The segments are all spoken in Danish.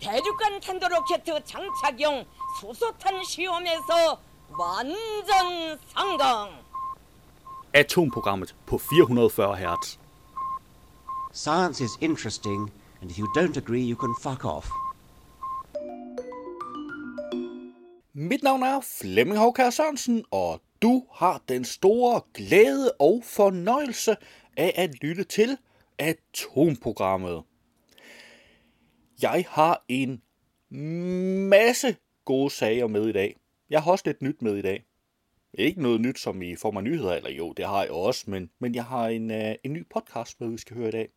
대륙간 탄도로켓 장착용 수소탄 시험에서 완전 성공. Atomprogrammet på 440 Hz. Science is interesting, and if you don't agree, you can fuck off. Mit navn er Flemming Håkær Sørensen, og du har den store glæde og fornøjelse af at lytte til Atomprogrammet. Jeg har en masse gode sager med i dag. Jeg har også lidt nyt med i dag. Ikke noget nyt, som I får mig nyheder, eller jo, det har jeg også, men, men jeg har en, uh, en ny podcast med, vi skal høre i dag.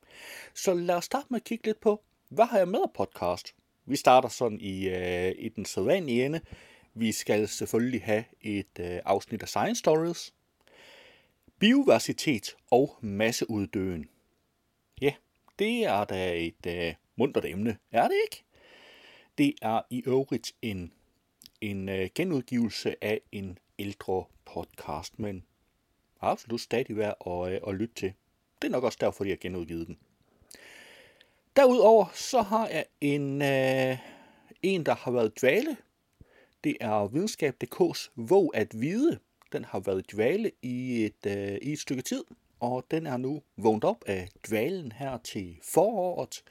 Så lad os starte med at kigge lidt på, hvad har jeg med af podcast? Vi starter sådan i, uh, i den sædvanlige ende. Vi skal selvfølgelig have et uh, afsnit af Science Stories. Biodiversitet og masseuddøen. Ja, det er da et muntert emne, er det ikke? Det er i øvrigt en, en øh, genudgivelse af en ældre podcast, men absolut stadig værd at, øh, at lytte til. Det er nok også derfor, jeg har genudgivet den. Derudover så har jeg en, uh, en der har været dvale. Det er videnskab.dk's Våg at vide. Den har været dvale i et, øh, i et stykke tid, og den er nu vågnet op af dvalen her til foråret.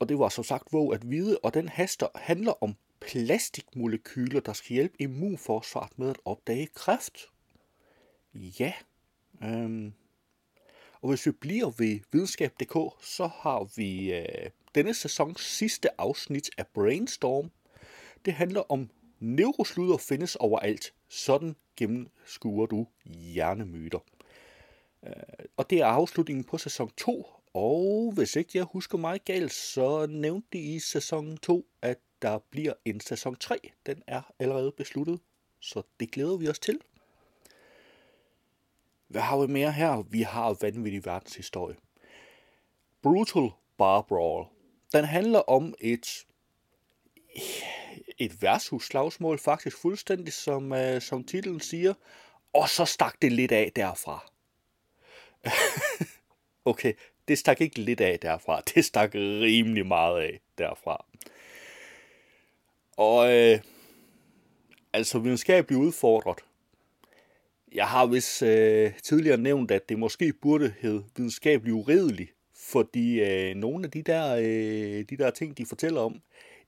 Og det var som sagt Våg at vide, og den haster handler om plastikmolekyler, der skal hjælpe immunforsvaret med at opdage kræft. Ja. Øhm. Og hvis vi bliver ved videnskab.dk, så har vi øh, denne sæsons sidste afsnit af Brainstorm. Det handler om neurosluder findes overalt. Sådan gennemskuer du hjernemyter. Øh, og det er afslutningen på sæson 2, og hvis ikke jeg husker mig galt, så nævnte de i sæson 2, at der bliver en sæson 3. Den er allerede besluttet, så det glæder vi os til. Hvad har vi mere her? Vi har vanvittig verdenshistorie. Brutal Bar Brawl. Den handler om et et værtshusslagsmål, faktisk fuldstændig som, øh, som titlen siger. Og så stak det lidt af derfra. okay, det stak ikke lidt af derfra. Det stak rimelig meget af derfra. Og øh, altså videnskabelig udfordret. Jeg har vist øh, tidligere nævnt, at det måske burde hedde videnskabelig uredelig, fordi øh, nogle af de der, øh, de der ting, de fortæller om,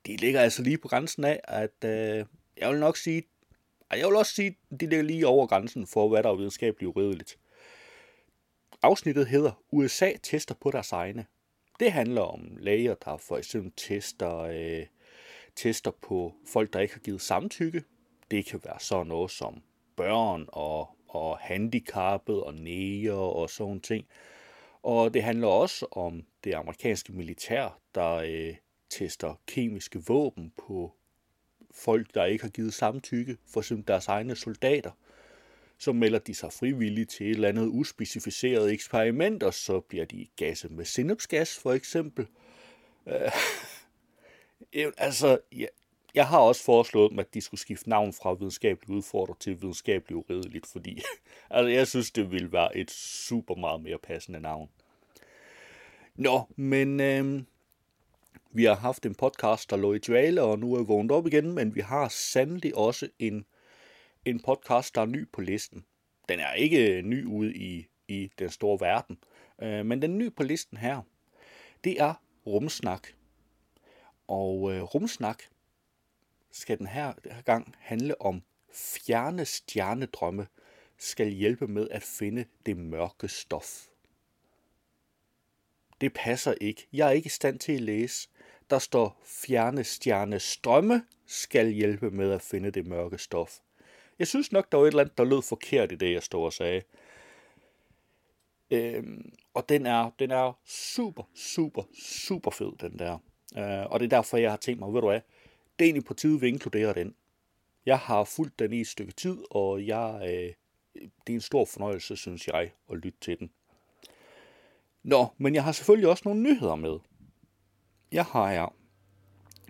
de ligger altså lige på grænsen af, at øh, jeg vil nok sige, jeg vil også sige, de ligger lige over grænsen for, hvad der er videnskabeligt uredeligt. Afsnittet hedder USA tester på deres egne. Det handler om læger, der for eksempel tester øh, tester på folk, der ikke har givet samtykke. Det kan være sådan noget som børn og, og handicappet og næger og sådan ting. Og det handler også om det amerikanske militær, der øh, tester kemiske våben på folk, der ikke har givet samtykke, for eksempel deres egne soldater. Så melder de sig frivilligt til et eller andet uspecificeret eksperiment, og så bliver de gasset med sinapsgas for eksempel. Øh, altså, ja, jeg har også foreslået dem, at de skulle skifte navn fra videnskabelig udfordret til videnskabelig uredeligt, fordi altså, jeg synes, det ville være et super meget mere passende navn. Nå, men øh, vi har haft en podcast, der lå i dvale, og nu er vågnet op igen, men vi har sandelig også en, en podcast, der er ny på listen. Den er ikke øh, ny ude i, i den store verden, øh, men den er ny på listen her. Det er Rumsnak og øh, rumsnak skal den her, den her gang handle om fjerne stjernedrømme skal hjælpe med at finde det mørke stof. Det passer ikke. Jeg er ikke i stand til at læse. Der står fjerne stjerne strømme skal hjælpe med at finde det mørke stof. Jeg synes nok, der var et eller andet, der lød forkert i det, jeg stod og sagde. Øhm, og den er, den er super, super, super fed, den der. Øh, og det er derfor, jeg har tænkt mig, ved du hvad, det er egentlig på tide, vi inkluderer den. Jeg har fulgt den i et stykke tid, og jeg, øh, det er en stor fornøjelse, synes jeg, at lytte til den. Nå, men jeg har selvfølgelig også nogle nyheder med. Jeg har her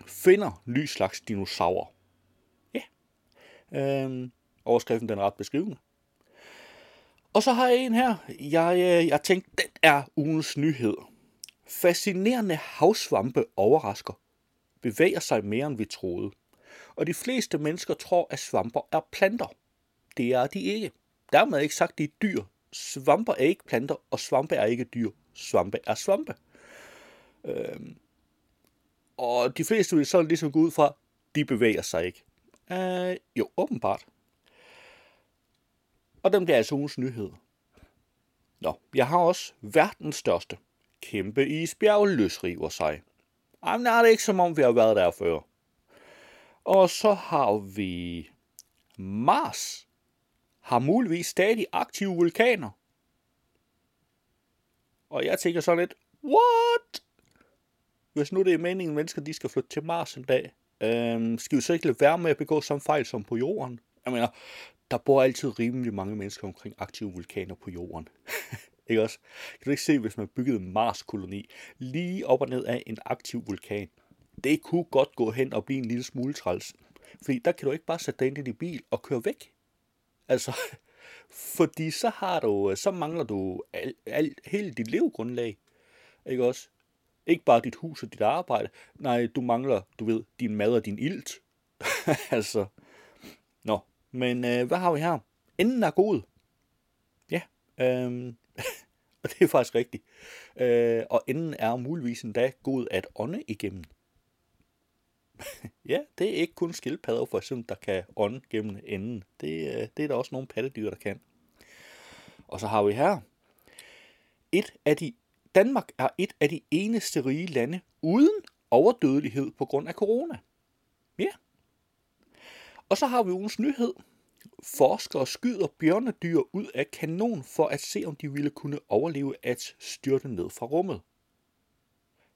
finder ny slags dinosaurer. Ja. Øhm, overskriften den er ret beskrivende. Og så har jeg en her. Jeg, øh, jeg tænkte, den er ugens nyhed. Fascinerende havsvampe overrasker, bevæger sig mere end vi troede. Og de fleste mennesker tror, at svamper er planter. Det er de ikke. Dermed ikke sagt, at de er dyr. Svamper er ikke planter, og svampe er ikke dyr. Svampe er svampe. Øhm. Og de fleste vil sådan ligesom gå ud fra, de bevæger sig ikke. Øh, jo, åbenbart. Og dem er altså ugens nyhed. Nå, jeg har også verdens største. Kæmpe isbjerg løsriver sig. Jamen, er det ikke som om, vi har været der før. Og så har vi Mars har muligvis stadig aktive vulkaner. Og jeg tænker sådan lidt, what? Hvis nu det er meningen, at mennesker de skal flytte til Mars en dag, øhm, skal vi så ikke lade være med at begå samme fejl som på jorden? Jeg mener, der bor altid rimelig mange mennesker omkring aktive vulkaner på jorden. ikke også? Kan du ikke se, hvis man byggede en Mars-koloni lige op og ned af en aktiv vulkan? Det kunne godt gå hen og blive en lille smule træls. Fordi der kan du ikke bare sætte dig ind i din bil og køre væk. Altså, fordi så har du, så mangler du al, al, hele dit levegrundlag. Ikke også? Ikke bare dit hus og dit arbejde. Nej, du mangler, du ved, din mad og din ilt. altså, nå. Men øh, hvad har vi her? Enden er god. Ja, øh, og det er faktisk rigtigt. Øh, og enden er muligvis endda god at ånde igennem. ja, det er ikke kun skildpadder for eksempel, der kan ånde gennem enden. Det, øh, det er der også nogle pattedyr, der kan. Og så har vi her. Et af de, Danmark er et af de eneste rige lande uden overdødelighed på grund af corona. Ja. Og så har vi ugens nyhed. Forskere skyder bjørnedyr ud af kanon for at se, om de ville kunne overleve at styrte ned fra rummet.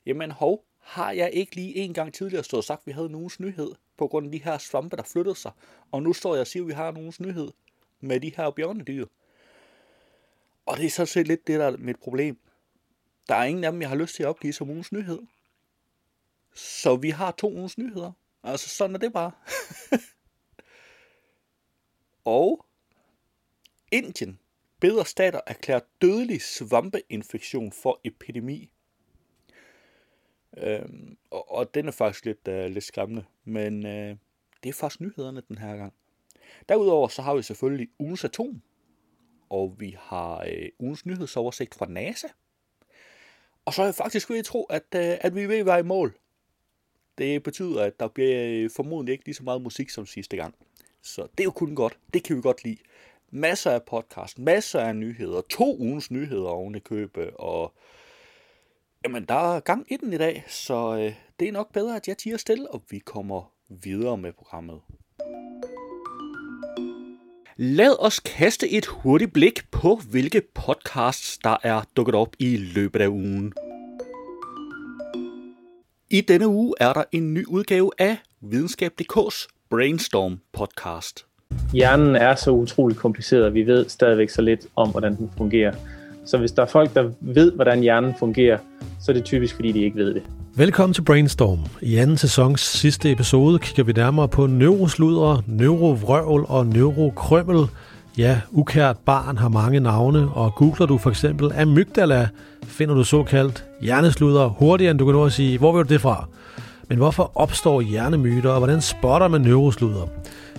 Jamen hov, har jeg ikke lige en gang tidligere stået og sagt, at vi havde nogens nyhed på grund af de her svampe, der flyttede sig. Og nu står jeg og siger, at vi har nogens nyhed med de her bjørnedyr. Og det er så set lidt det, der er mit problem. Der er ingen af dem, jeg har lyst til at opgive som ugens nyhed. Så vi har to ugens nyheder. Altså, sådan er det bare. og Indien beder stater erklære dødelig svampeinfektion for epidemi. Øhm, og, og den er faktisk lidt, uh, lidt skræmmende, men uh, det er faktisk nyhederne den her gang. Derudover så har vi selvfølgelig ugens atom, og vi har uh, ugens nyhedsoversigt fra NASA. Og så er jeg faktisk ved at tro, at, uh, at vi er ved at være i mål. Det betyder, at der bliver formodentlig ikke lige så meget musik som sidste gang. Så det er jo kun godt. Det kan vi godt lide. Masser af podcast, masser af nyheder, to ugens nyheder oven i købe, og jamen, der er gang i den i dag, så øh, det er nok bedre, at jeg tiger stille, og vi kommer videre med programmet. Lad os kaste et hurtigt blik på, hvilke podcasts, der er dukket op i løbet af ugen. I denne uge er der en ny udgave af Videnskab.dk's Brainstorm podcast. Hjernen er så utrolig kompliceret, og vi ved stadigvæk så lidt om, hvordan den fungerer. Så hvis der er folk, der ved, hvordan hjernen fungerer, så er det typisk, fordi de ikke ved det. Velkommen til Brainstorm. I anden sæsons sidste episode kigger vi nærmere på neurosludre, neurovrøvl og neurokrømmel. Ja, ukært barn har mange navne, og googler du for eksempel amygdala, finder du såkaldt hjernesludre hurtigere, end du kan nå at sige, hvor vil du det fra? Men hvorfor opstår hjernemyter, og hvordan spotter man neurosluder?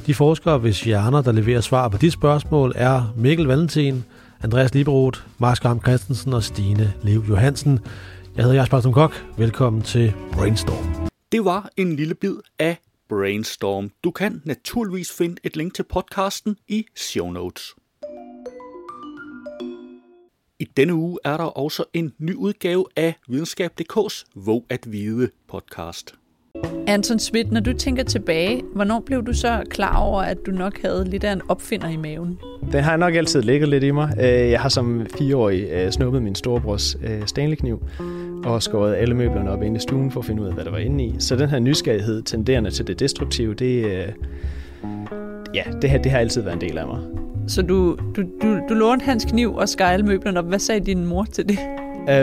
De forskere, hvis hjerner, der leverer svar på de spørgsmål, er Mikkel Valentin, Andreas Liberoth, Mark Skram Christensen og Stine Lev Johansen. Jeg hedder Jasper Som Kok. Velkommen til Brainstorm. Det var en lille bid af Brainstorm. Du kan naturligvis finde et link til podcasten i show notes. I denne uge er der også en ny udgave af Videnskab.dk's Våg at Vide podcast. Anton Schmidt, når du tænker tilbage, hvornår blev du så klar over, at du nok havde lidt af en opfinder i maven? Den har nok altid ligget lidt i mig. Øh, Jeg har som fireårig øh, snuppet min storebrors øh, Stanley-kniv og skåret alle møblerne op inde i stuen for at finde ud af, hvad der var inde i. Så den her nysgerrighed, tenderende til det destruktive, det, ja, det, her, det har altid været en del af mig. Så du, du, du, du lånte hans kniv og skar alle møblerne op. Hvad sagde din mor til det?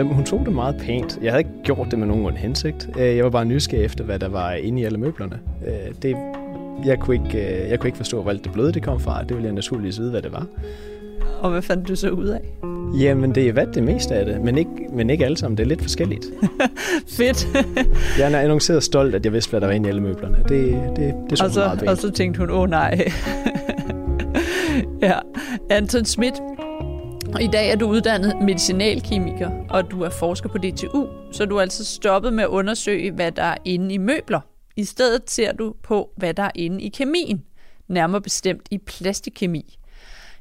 Uh, hun tog det meget pænt. Jeg havde ikke gjort det med nogen ond hensigt. Uh, jeg var bare nysgerrig efter, hvad der var inde i alle møblerne. Uh, det, jeg, kunne ikke, uh, jeg kunne ikke forstå, hvor alt det bløde det kom fra. Det ville jeg naturligvis vide, hvad det var. Og hvad fandt du så ud af? Jamen, det er hvad det meste af det, men ikke, men ikke alle sammen. Det er lidt forskelligt. Fedt. Jeg har annonceret stolt, at jeg vidste, hvad der var inde i alle møblerne. Det, det, det så og, så, meget pænt. og så tænkte hun, åh oh, nej. ja, Anton Schmidt. I dag er du uddannet medicinalkemiker, og du er forsker på DTU, så du er altså stoppet med at undersøge, hvad der er inde i møbler. I stedet ser du på, hvad der er inde i kemien, nærmere bestemt i plastikkemi.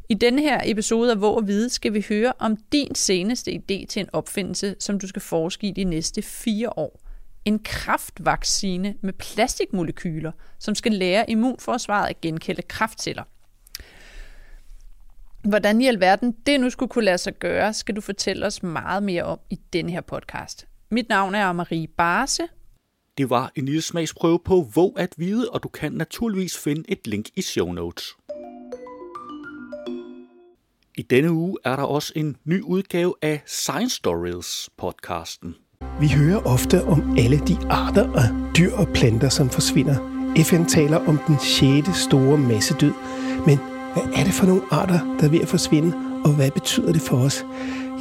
I denne her episode af Våg at Vide skal vi høre om din seneste idé til en opfindelse, som du skal forske i de næste fire år. En kraftvaccine med plastikmolekyler, som skal lære immunforsvaret at genkende kraftceller. Hvordan i alverden det nu skulle kunne lade sig gøre, skal du fortælle os meget mere om i denne her podcast. Mit navn er Marie Barse. Det var en lille smagsprøve på Våg at vide, og du kan naturligvis finde et link i show notes. I denne uge er der også en ny udgave af Science Stories podcasten. Vi hører ofte om alle de arter af dyr og planter, som forsvinder. FN taler om den sjette store massedød. Men hvad er det for nogle arter, der er ved at forsvinde, og hvad betyder det for os?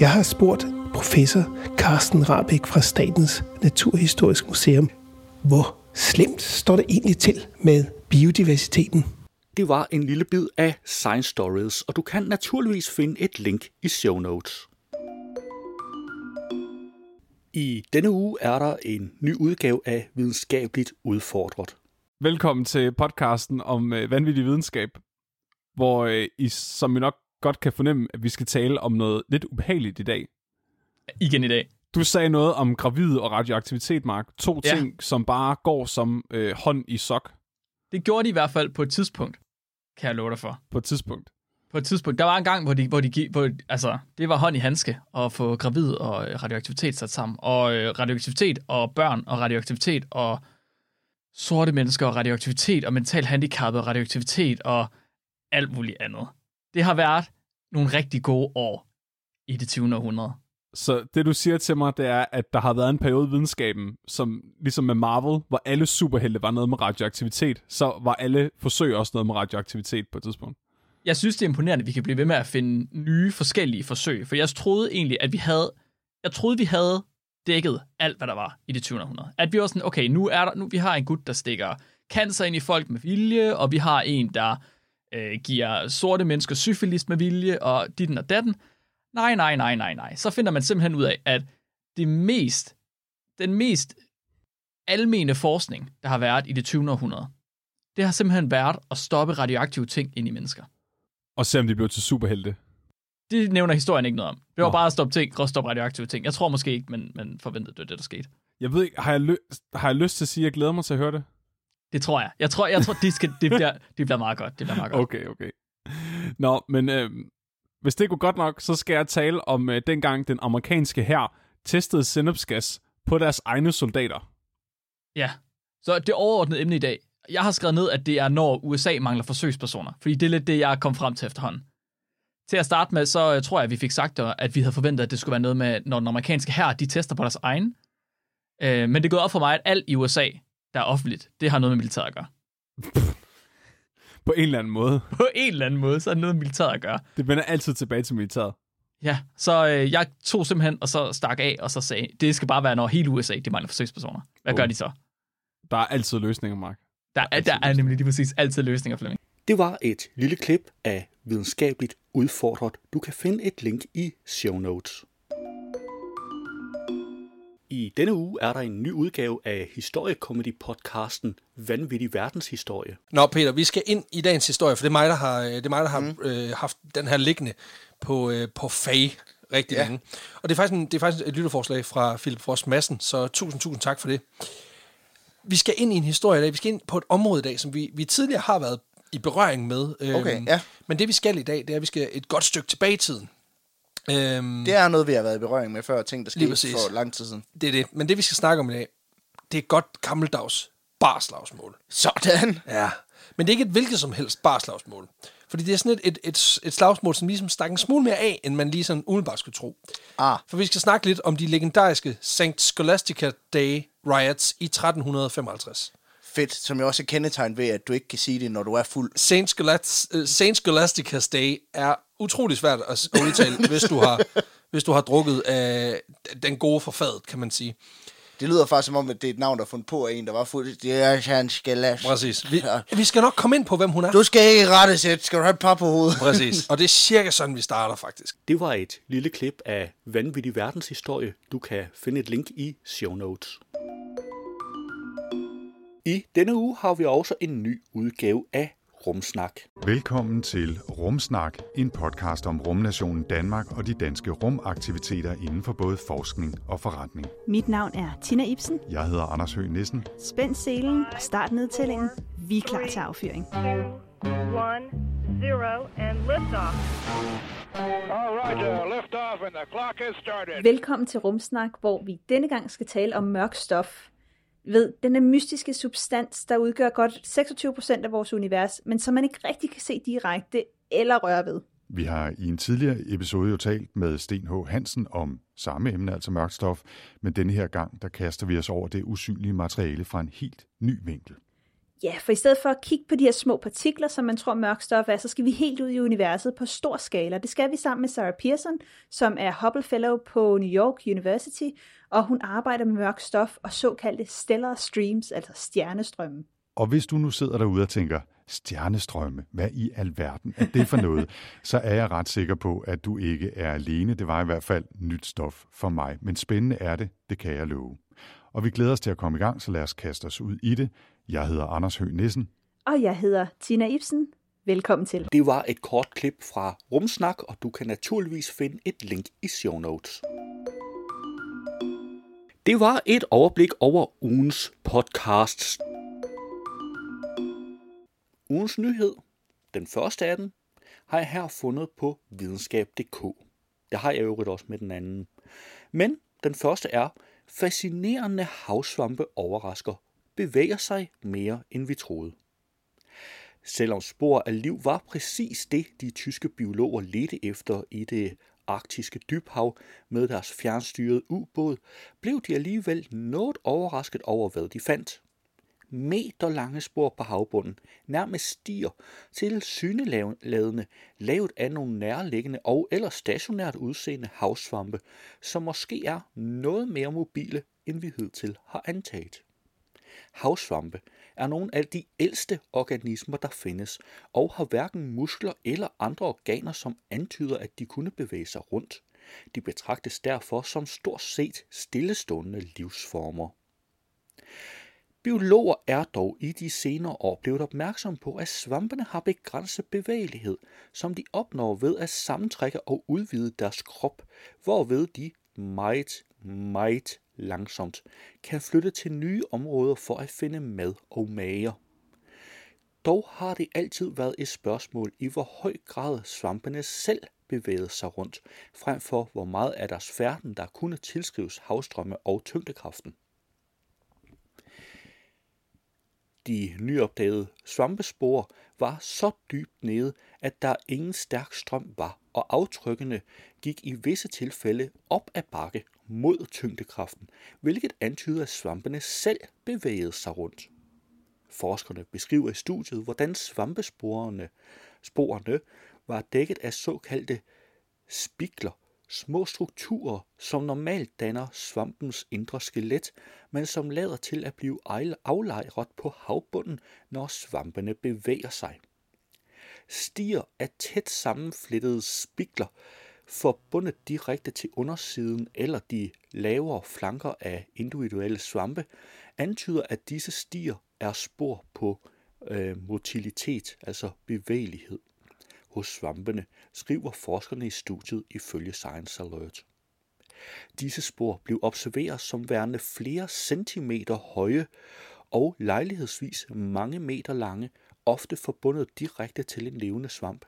Jeg har spurgt professor Carsten Rabeck fra Statens Naturhistorisk Museum, hvor slemt står det egentlig til med biodiversiteten? Det var en lille bid af Science Stories, og du kan naturligvis finde et link i show notes. I denne uge er der en ny udgave af Videnskabeligt Udfordret. Velkommen til podcasten om øh, vanvittig videnskab, hvor øh, I, som I nok godt kan fornemme, at vi skal tale om noget lidt ubehageligt i dag. Igen i dag. Du sagde noget om gravid og radioaktivitet, Mark. To Ja. ting, som bare går som øh, hånd i sok Det gjorde de i hvert fald på et tidspunkt, kan jeg love dig for. på et tidspunkt. På et tidspunkt. Der var en gang, hvor de, hvor de gi- hvor, altså, det var hånd i handske at få gravid og øh, radioaktivitet sat sammen. Og øh, radioaktivitet og børn og radioaktivitet og sorte mennesker og radioaktivitet og mental handicappede og radioaktivitet og alt muligt andet. Det har været nogle rigtig gode år i det 20. århundrede. Så det, du siger til mig, det er, at der har været en periode i videnskaben, som ligesom med Marvel, hvor alle superhelte var noget med radioaktivitet, så var alle forsøg også noget med radioaktivitet på et tidspunkt. jeg synes, det er imponerende, at vi kan blive ved med at finde nye forskellige forsøg. For jeg troede egentlig, at vi havde, jeg troede, vi havde dækket alt, hvad der var i det 20. århundrede. At vi var sådan, okay, nu er der, nu vi har en gut, der stikker cancer ind i folk med vilje, og vi har en, der øh, giver sorte mennesker syfilis med vilje, og ditten og datten. Nej, nej, nej, nej, nej. Så finder man simpelthen ud af, at det mest, den mest almene forskning, der har været i det 20. århundrede, det har simpelthen været at stoppe radioaktive ting ind i mennesker. Og se om de blev til superhelte. Det nævner historien ikke noget om. Det var Nå. bare at stoppe ting, at stoppe radioaktive ting. Jeg tror måske ikke, men, men forventede det var det, der skete. Jeg ved ikke, har jeg, ly- har jeg lyst til at sige, at jeg glæder mig til at høre det? Det tror jeg. Jeg tror, jeg tror det, skal, det, bliver, det bliver meget godt. Det bliver meget godt. Okay, okay. Nå, men øh, hvis det går godt nok, så skal jeg tale om øh, dengang den amerikanske hær testede sennepsgas på deres egne soldater. Ja. Så det overordnede emne i dag. Jeg har skrevet ned, at det er, når USA mangler forsøgspersoner. Fordi det er lidt det, jeg kom frem til efterhånden. Til at starte med, så øh, tror jeg, at vi fik sagt, at vi havde forventet, at det skulle være noget med, når den amerikanske hær, de tester på deres egen. Øh, men det er gået op for mig, at alt i USA, der er offentligt, det har noget med militæret at gøre. På en eller anden måde. På en eller anden måde, så er det noget militæret at gøre. Det vender altid tilbage til militæret. Ja, så øh, jeg tog simpelthen, og så stak af, og så sagde, det skal bare være, når hele USA, de mangler forsøgspersoner. Hvad Oh. gør de så? Der er altid løsninger, Mark. Der, er, der er nemlig lige præcis altid løsninger, Flemming. Det var et lille klip af Videnskabeligt Udfordret. Du kan finde et link i show notes. I denne uge er der en ny udgave af historiekomedy-podcasten Vanvittig Verdenshistorie. Nå, Peter, vi skal ind i dagens historie, for det er mig, der har, det er mig, der har mm. øh, haft den her liggende på, øh, på fag rigtig ja. længe. Og det er, faktisk en, det er faktisk et lytterforslag fra Philip Frost Madsen, så tusind, tusind tak for det. Vi skal ind i en historie i dag. Vi skal ind på et område i dag, som vi, vi tidligere har været i berøring med. Øhm, Okay, ja. Men det vi skal i dag, det er, at vi skal et godt stykke tilbage i tiden. Øhm, Det er noget, vi har været i berøring med før, ting, der skete for lang tid siden. det er det. Men det vi skal snakke om i dag, det er et godt gammeldags barslagsmål. Sådan. Ja. Men det er ikke et hvilket som helst barslagsmål. Fordi det er sådan et, et, et, et slagsmål, som ligesom stak en smule mere af, end man lige sådan umiddelbart skulle tro. Ah, For vi skal snakke lidt om de legendariske St. Scholastica Day riots i 1355. fedt, som jo også er kendetegn ved, at du ikke kan sige det, når du er fuld. Saint, Scholastic, uh, Saint Scholastica's Day er utrolig svært at udtale, hvis du har, hvis du har drukket af den gode forfadet, kan man sige. Det lyder faktisk som om, at det er et navn, der er fundet på af en, der var fuld. Det er Jean Skalas. Præcis. Vi, vi skal nok komme ind på, hvem hun er. Du skal ikke rette sæt. Skal du have et par på hovedet? Præcis. Og det er cirka sådan, vi starter faktisk. Det var et lille klip af vanvittig verdenshistorie. Du kan finde et link i show notes. I denne uge har vi også en ny udgave af Rumsnak. Velkommen til Rumsnak, en podcast om rumnationen Danmark og de danske rumaktiviteter inden for både forskning og forretning. Mit navn er Tina Ibsen. Jeg hedder Anders Høgh Nissen. Spænd selen og start nedtællingen. Vi er klar til affyring. One, zero, and liftoff. All right, uh, liftoff, and the clock has started. Velkommen til Rumsnak, hvor vi denne gang skal tale om mørk stof. Ved, den er mystiske substans, der udgør godt 26% af vores univers, men som man ikke rigtig kan se direkte eller røre ved. Vi har i en tidligere episode jo talt med Sten H. Hansen om samme emne, altså mørkt stof, men denne her gang, der kaster vi os over det usynlige materiale fra en helt ny vinkel. Ja, for i stedet for at kigge på de her små partikler, som man tror mørk stof er, så skal vi helt ud i universet på stor skala. Det skal vi sammen med Sarah Pearson, som er Hubble Fellow på New York University, og hun arbejder med mørk stof og såkaldte stellar streams, altså stjernestrømme. Og hvis du nu sidder derude og tænker, stjernestrømme, hvad i alverden er det for noget, så er jeg ret sikker på, at du ikke er alene. Det var i hvert fald nyt stof for mig. Men spændende er det, det kan jeg love. Og vi glæder os til at komme i gang, så lad os kaste os ud i det. Jeg hedder Anders Høgh Nissen. Og jeg hedder Tina Ibsen. Velkommen til. Det var et kort klip fra Rumsnak, og du kan naturligvis finde et link i show notes. Det var et overblik over ugens podcasts. Ugens nyhed, den første af den, har jeg her fundet på videnskab.dk. Det har jeg i øvrigt også med den anden. Men den første er, fascinerende havsvampe overrasker, bevæger sig mere end vi troede. Selvom spor af liv var præcis det, de tyske biologer ledte efter i det arktiske dybhav med deres fjernstyrede ubåd, blev de alligevel noget overrasket over, hvad de fandt. Meter lange spor på havbunden nærmest stier til syneladende lavet af nogle nærliggende og eller stationært udseende havsvampe, som måske er noget mere mobile, end vi hidtil har antaget. Havsvampe er nogle af de ældste organismer, der findes, og har hverken muskler eller andre organer, som antyder, at de kunne bevæge sig rundt. De betragtes derfor som stort set stillestående livsformer. Biologer er dog i de senere år blevet opmærksom på, at svampene har begrænset bevægelighed, som de opnår ved at sammentrække og udvide deres krop, hvorved de meget, meget langsomt kan flytte til nye områder for at finde mad og mager. Dog har det altid været et spørgsmål i hvor høj grad svampene selv bevægede sig rundt, frem for hvor meget af deres færden, der kunne tilskrives havstrømme og tyngdekraften. De nyopdagede svampespor var så dybt nede, at der ingen stærk strøm var, og aftrykkene gik i visse tilfælde op ad bakke mod tyngdekraften, hvilket antyder, at svampene selv bevægede sig rundt. Forskerne beskriver i studiet, hvordan svampesporene sporene var dækket af såkaldte spikler, små strukturer, som normalt danner svampens indre skelet, men som lader til at blive aflejret på havbunden, når svampene bevæger sig. Stier af tæt sammenflettede spikler, forbundet direkte til undersiden eller de lavere flanker af individuelle svampe, antyder, at disse stier er spor på øh, motilitet, altså bevægelighed hos svampene, skriver forskerne i studiet ifølge Science Alert. Disse spor blev observeret som værende flere centimeter høje og lejlighedsvis mange meter lange, ofte forbundet direkte til en levende svamp.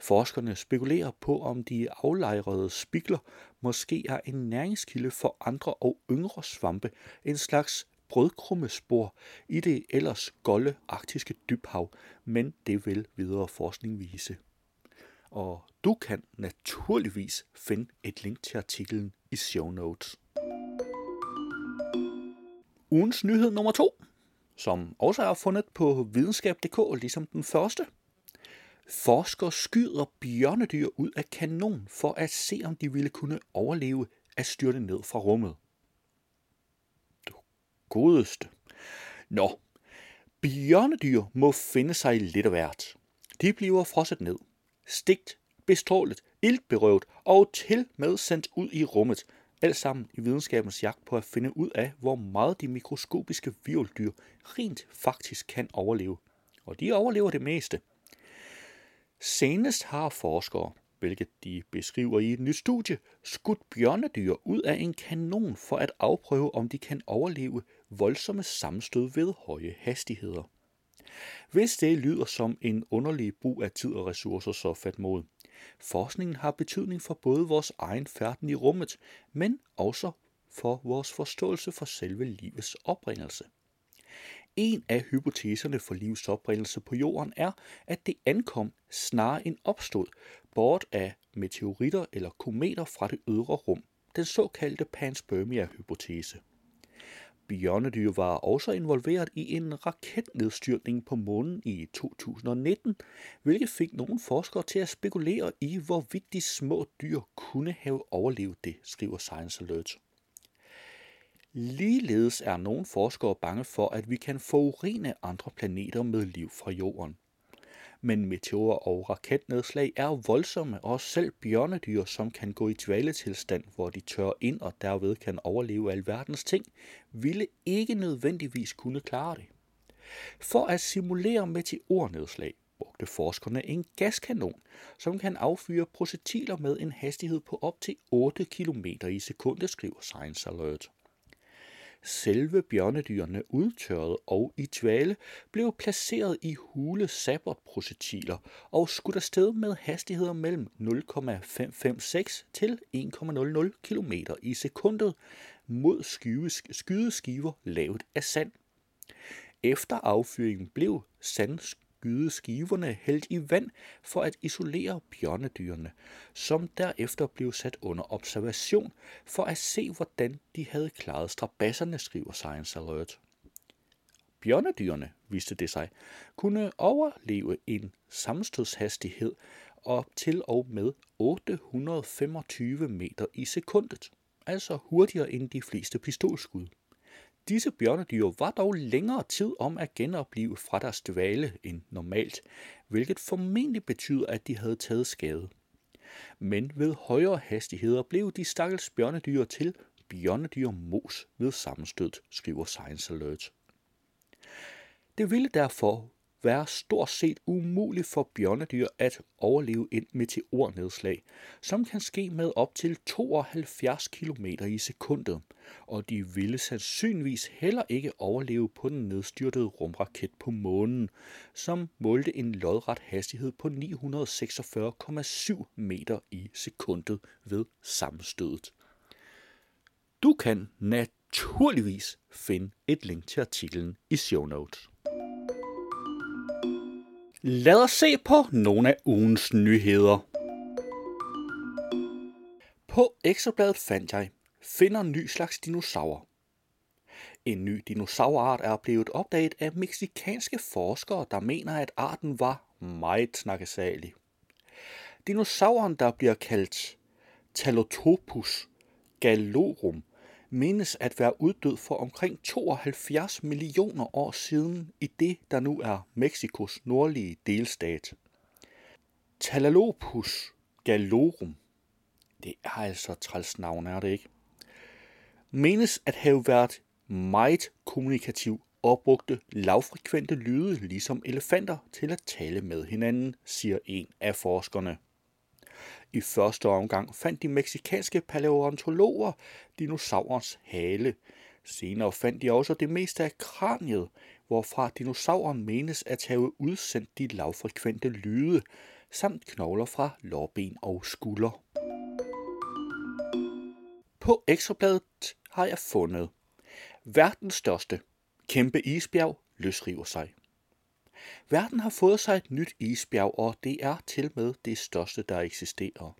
Forskerne spekulerer på, om de aflejrede spikler måske er en næringskilde for andre og yngre svampe, en slags brødkrummespor i det ellers golde arktiske dybhav, men det vil videre forskning vise. Og du kan naturligvis finde et link til artiklen i show notes. Ugens nyhed nummer to. som også er fundet på videnskab.dk, ligesom den første. Forskere skyder bjørnedyr ud af kanon for at se, om de ville kunne overleve at styrte ned fra rummet. Du godeste. Nå, bjørnedyr må finde sig lidt af hvert. De bliver frosset ned, stigt, bestrålet, iltberøvet og til med sendt ud i rummet, alt sammen i videnskabens jagt på at finde ud af, hvor meget de mikroskopiske virveldyr rent faktisk kan overleve. Og de overlever det meste. Senest har forskere, hvilket de beskriver i et nyt studie, skudt bjørnedyr ud af en kanon for at afprøve, om de kan overleve voldsomme sammenstød ved høje hastigheder. Hvis det lyder som en underlig brug af tid og ressourcer, så fat mod. Forskningen har betydning for både vores egen færden i rummet, men også for vores forståelse for selve livets oprindelse. En af hypoteserne for livs oprindelse på jorden er, at det ankom snarere end opstod, bort af meteoritter eller kometer fra det ydre rum, den såkaldte panspermia-hypotese. Bjørnedyr var også involveret i en raketnedstyrtning på månen i 2019, hvilket fik nogle forskere til at spekulere i, hvorvidt de små dyr kunne have overlevet det, skriver Science Alert. Ligeledes er nogle forskere bange for, at vi kan forurene andre planeter med liv fra jorden. Men meteorer og raketnedslag er voldsomme, og selv bjørnedyr, som kan gå i dvaletilstand, hvor de tør ind og derved kan overleve alverdens ting, ville ikke nødvendigvis kunne klare det. For at simulere meteornedslag brugte forskerne en gaskanon, som kan affyre projektiler med en hastighed på op til 8 km i sekundet, skriver Science Alert. Selve bjørnedyrene, udtørret og i dvale, blev placeret i hule sabotprojektiler og skudt afsted med hastigheder mellem 0,556 til 1,00 km i sekundet mod skydeskiver lavet af sand. Efter affyringen blev sandskydeskiverne hældt i vand for at isolere bjørnedyrene, som derefter blev sat under observation for at se, hvordan de havde klaret strabasserne, skriver Science Alert. Bjørnedyrene, viste det sig, kunne overleve en sammenstødshastighed op til og med 825 meter i sekundet, altså hurtigere end de fleste pistolskud. Disse bjørnedyr var dog længere tid om at genopleve fra deres dvale end normalt, hvilket formentlig betyder, at de havde taget skade. Men ved højere hastigheder blev de stakkels bjørnedyr til bjørnedyr mos ved sammenstød, skriver Science Alert. Det ville derfor være stort set umuligt for bjørnedyr at overleve et meteornedslag, som kan ske med op til 72 km i sekundet, og de ville sandsynligvis heller ikke overleve på den nedstyrtede rumraket på månen, som målte en lodret hastighed på 946,7 meter i sekundet ved sammenstødet. Du kan naturligvis finde et link til artiklen i show notes. Lad os se på nogle af ugens nyheder. På Ekstrabladet fandt jeg, finder en ny slags dinosaurer. En ny dinosaurart er blevet opdaget af meksikanske forskere, der mener, at arten var meget snakkesalig. Dinosauren, der bliver kaldt Talotopus galorum, menes at være uddød for omkring 72 millioner år siden i det, der nu er Mexikos nordlige delstat. Talalopus galorum. Det er altså træls navn, er det ikke? Menes at have været meget kommunikativ og brugte lavfrekvente lyde, ligesom elefanter, til at tale med hinanden, siger en af forskerne. I første omgang fandt de meksikanske paleontologer dinosaurens hale. Senere fandt de også det meste af kraniet, hvorfra dinosauren menes at have udsendt de lavfrekvente lyde, samt knogler fra lårben og skulder. På ekstrabladet har jeg fundet verdens største kæmpe isbjerg løsriver sig. Verden har fået sig et nyt isbjerg, og det er til med det største, der eksisterer.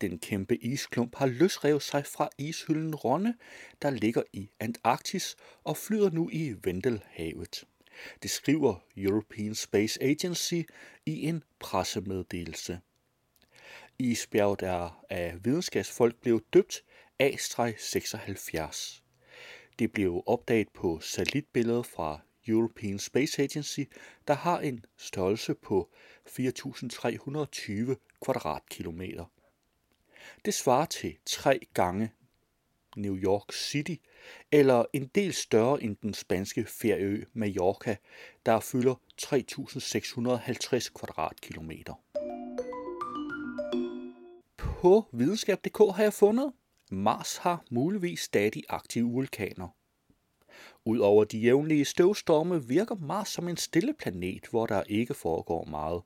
Den kæmpe isklump har løsrevet sig fra ishylden Ronne, der ligger i Antarktis og flyder nu i Vendelhavet. Det skriver European Space Agency i en pressemeddelelse. Isbjerget er af videnskabsfolk blevet døbt A-76. Det blev opdaget på satellitbilledet fra European Space Agency, der har en størrelse på 4.320 kvadratkilometer. Det svarer til tre gange New York City, eller en del større end den spanske ferieø Mallorca, der fylder 3.650 kvadratkilometer. På videnskab.dk har jeg fundet, Mars har muligvis stadig aktive vulkaner. Udover de jævnlige støvstorme virker Mars som en stille planet, hvor der ikke foregår meget.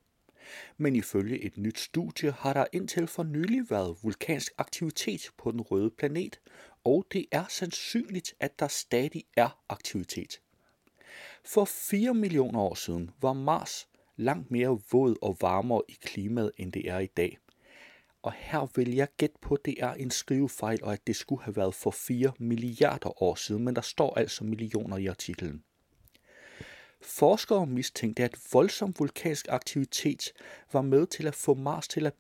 Men ifølge et nyt studie har der indtil for nylig været vulkansk aktivitet på den røde planet, og det er sandsynligt, at der stadig er aktivitet. For 4 millioner år siden var Mars langt mere våd og varmere i klimaet, end det er i dag. Og her vil jeg gætte på, at det er en skrivefejl, og at det skulle have været for 4 milliarder år siden, men der står altså millioner i artiklen. Forskere mistænkte, at voldsom vulkansk aktivitet var med til at få Mars til at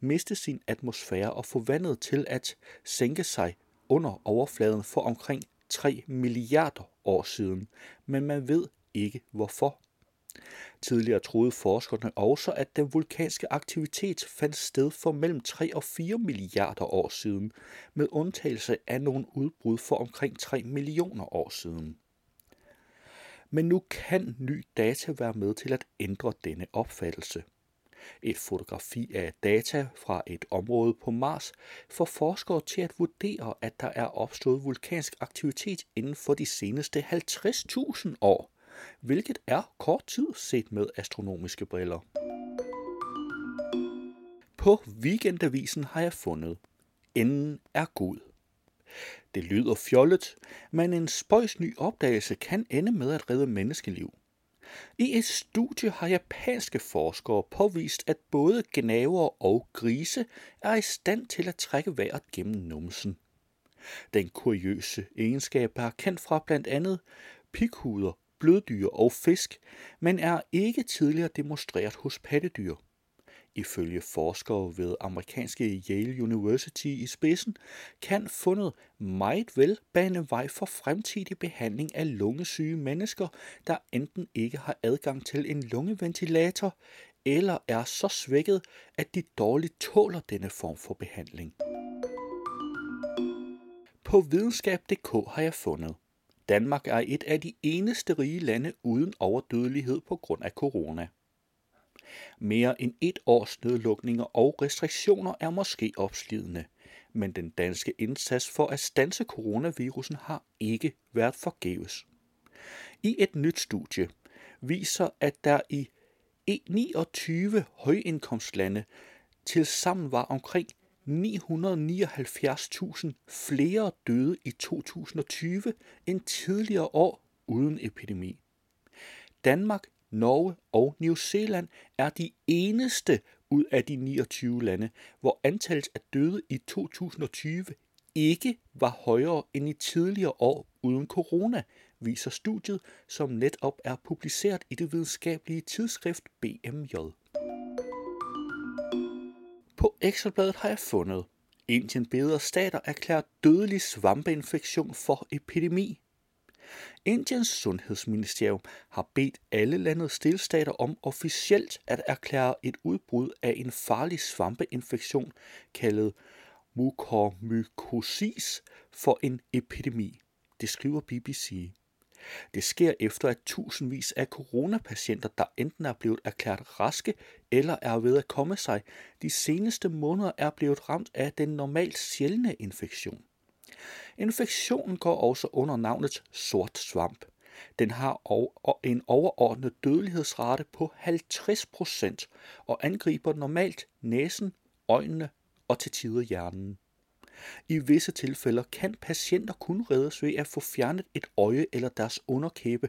miste sin atmosfære og få vandet til at sænke sig under overfladen for omkring 3 milliarder år siden, men man ved ikke hvorfor. Tidligere troede forskerne også, at den vulkanske aktivitet fandt sted for mellem 3 og 4 milliarder år siden, med undtagelse af nogle udbrud for omkring 3 millioner år siden. Men nu kan ny data være med til at ændre denne opfattelse. Et fotografi af data fra et område på Mars får forskere til at vurdere, at der er opstået vulkansk aktivitet inden for de seneste 50.000 år, hvilket er kort tid set med astronomiske briller. På weekendavisen har jeg fundet, enden er god. Det lyder fjollet, men en spøjs ny opdagelse kan ende med at redde menneskeliv. I et studie har japanske forskere påvist, at både gnaver og grise er i stand til at trække vejret gennem numsen. Den kuriøse egenskab er kendt fra blandt andet pikhuder, bløddyr og fisk, men er ikke tidligere demonstreret hos pattedyr. Ifølge forskere ved amerikanske Yale University i spidsen, kan fundet meget vel bane vej for fremtidig behandling af lungesyge mennesker, der enten ikke har adgang til en lungeventilator, eller er så svækket, at de dårligt tåler denne form for behandling. På videnskab.dk har jeg fundet, Danmark er et af de eneste rige lande uden overdødelighed på grund af corona. Mere end et års nedlukninger og restriktioner er måske opslidende, men den danske indsats for at stanse coronavirusen har ikke været forgæves. I et nyt studie viser, at der i e 29 højindkomstlande til sammen var omkring 979.000 flere døde i 2020 end tidligere år uden epidemi. Danmark Norge og New Zealand er de eneste ud af de 29 lande, hvor antallet af døde i 2020 ikke var højere end i tidligere år uden corona, viser studiet, som netop er publiceret i det videnskabelige tidsskrift BMJ. På Ekstrabladet har jeg fundet, Indien beder stater erklære dødelig svampeinfektion for epidemi. Indiens sundhedsministerium har bedt alle landets delstater om officielt at erklære et udbrud af en farlig svampeinfektion kaldet mukormykosis for en epidemi. Det skriver BBC. Det sker efter, at tusindvis af coronapatienter, der enten er blevet erklæret raske eller er ved at komme sig, de seneste måneder er blevet ramt af den normalt sjældne infektion. Infektionen går også under navnet sort svamp. Den har en overordnet dødelighedsrate på 50% og angriber normalt næsen, øjnene og til tider hjernen. I visse tilfælde kan patienter kun reddes ved at få fjernet et øje eller deres underkæbe,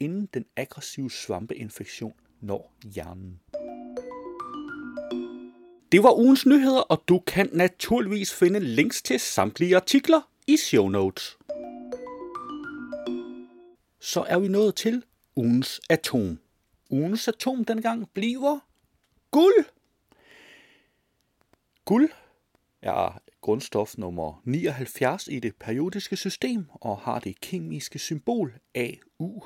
inden den aggressive svampeinfektion når hjernen. Det var ugens nyheder, og du kan naturligvis finde links til samtlige artikler i show notes. Så er vi nået til ugens atom. Ugens atom dengang bliver guld. Guld er grundstof nummer 79 i det periodiske system og har det kemiske symbol AU.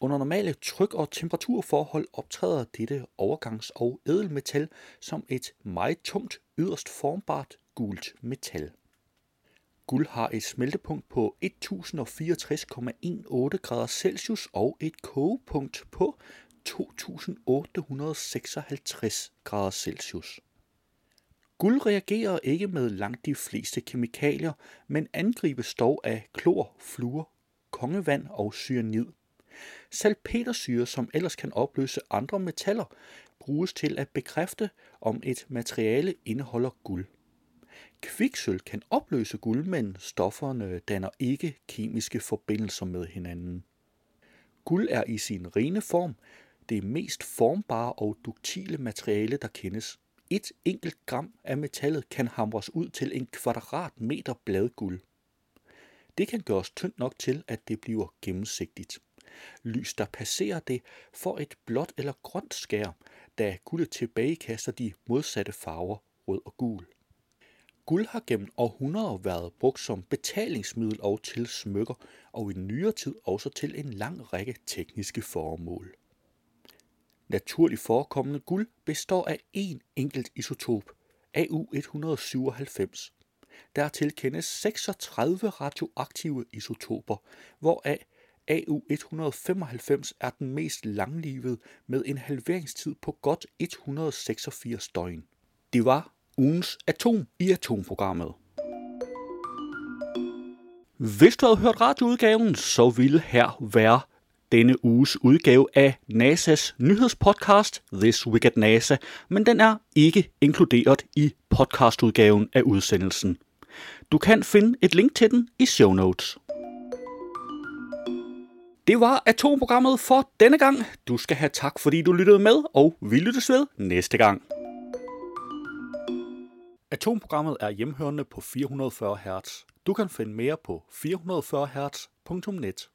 Under normale tryk- og temperaturforhold optræder dette overgangs- og edelmetal som et meget tungt, yderst formbart gult metal. Guld har et smeltepunkt på 1064,18 grader Celsius og et kogepunkt på 2856 grader Celsius. Guld reagerer ikke med langt de fleste kemikalier, men angribes dog af klor, fluor, kongevand og cyanid. Salpetersyre, som ellers kan opløse andre metaller, bruges til at bekræfte, om et materiale indeholder guld. Kviksøl kan opløse guld, men stofferne danner ikke kemiske forbindelser med hinanden. Guld er i sin rene form det mest formbare og duktile materiale, der kendes. Et enkelt gram af metallet kan hamres ud til en kvadratmeter bladguld. Det kan gøres tyndt nok til, at det bliver gennemsigtigt. Lys, der passerer det, får et blåt eller grønt skær, da guldet tilbagekaster de modsatte farver, rød og gul. Guld har gennem århundreder været brugt som betalingsmiddel og til smykker, og i nyere tid også til en lang række tekniske formål. Naturligt forekommende guld består af én enkelt isotop, AU197. Dertil kendes 36 radioaktive isotoper, hvoraf AU195 er den mest langlivede med en halveringstid på godt 186 døgn. Det var ugens atom i atomprogrammet. Hvis du havde hørt radioudgaven, så ville her være denne uges udgave af NASA's nyhedspodcast This Week at NASA, men den er ikke inkluderet i podcastudgaven af udsendelsen. Du kan finde et link til den i show notes. Det var atomprogrammet for denne gang. Du skal have tak, fordi du lyttede med, og vi lyttes ved næste gang. Atomprogrammet er hjemhørende på 440 Hz. Du kan finde mere på 440 Hz.net.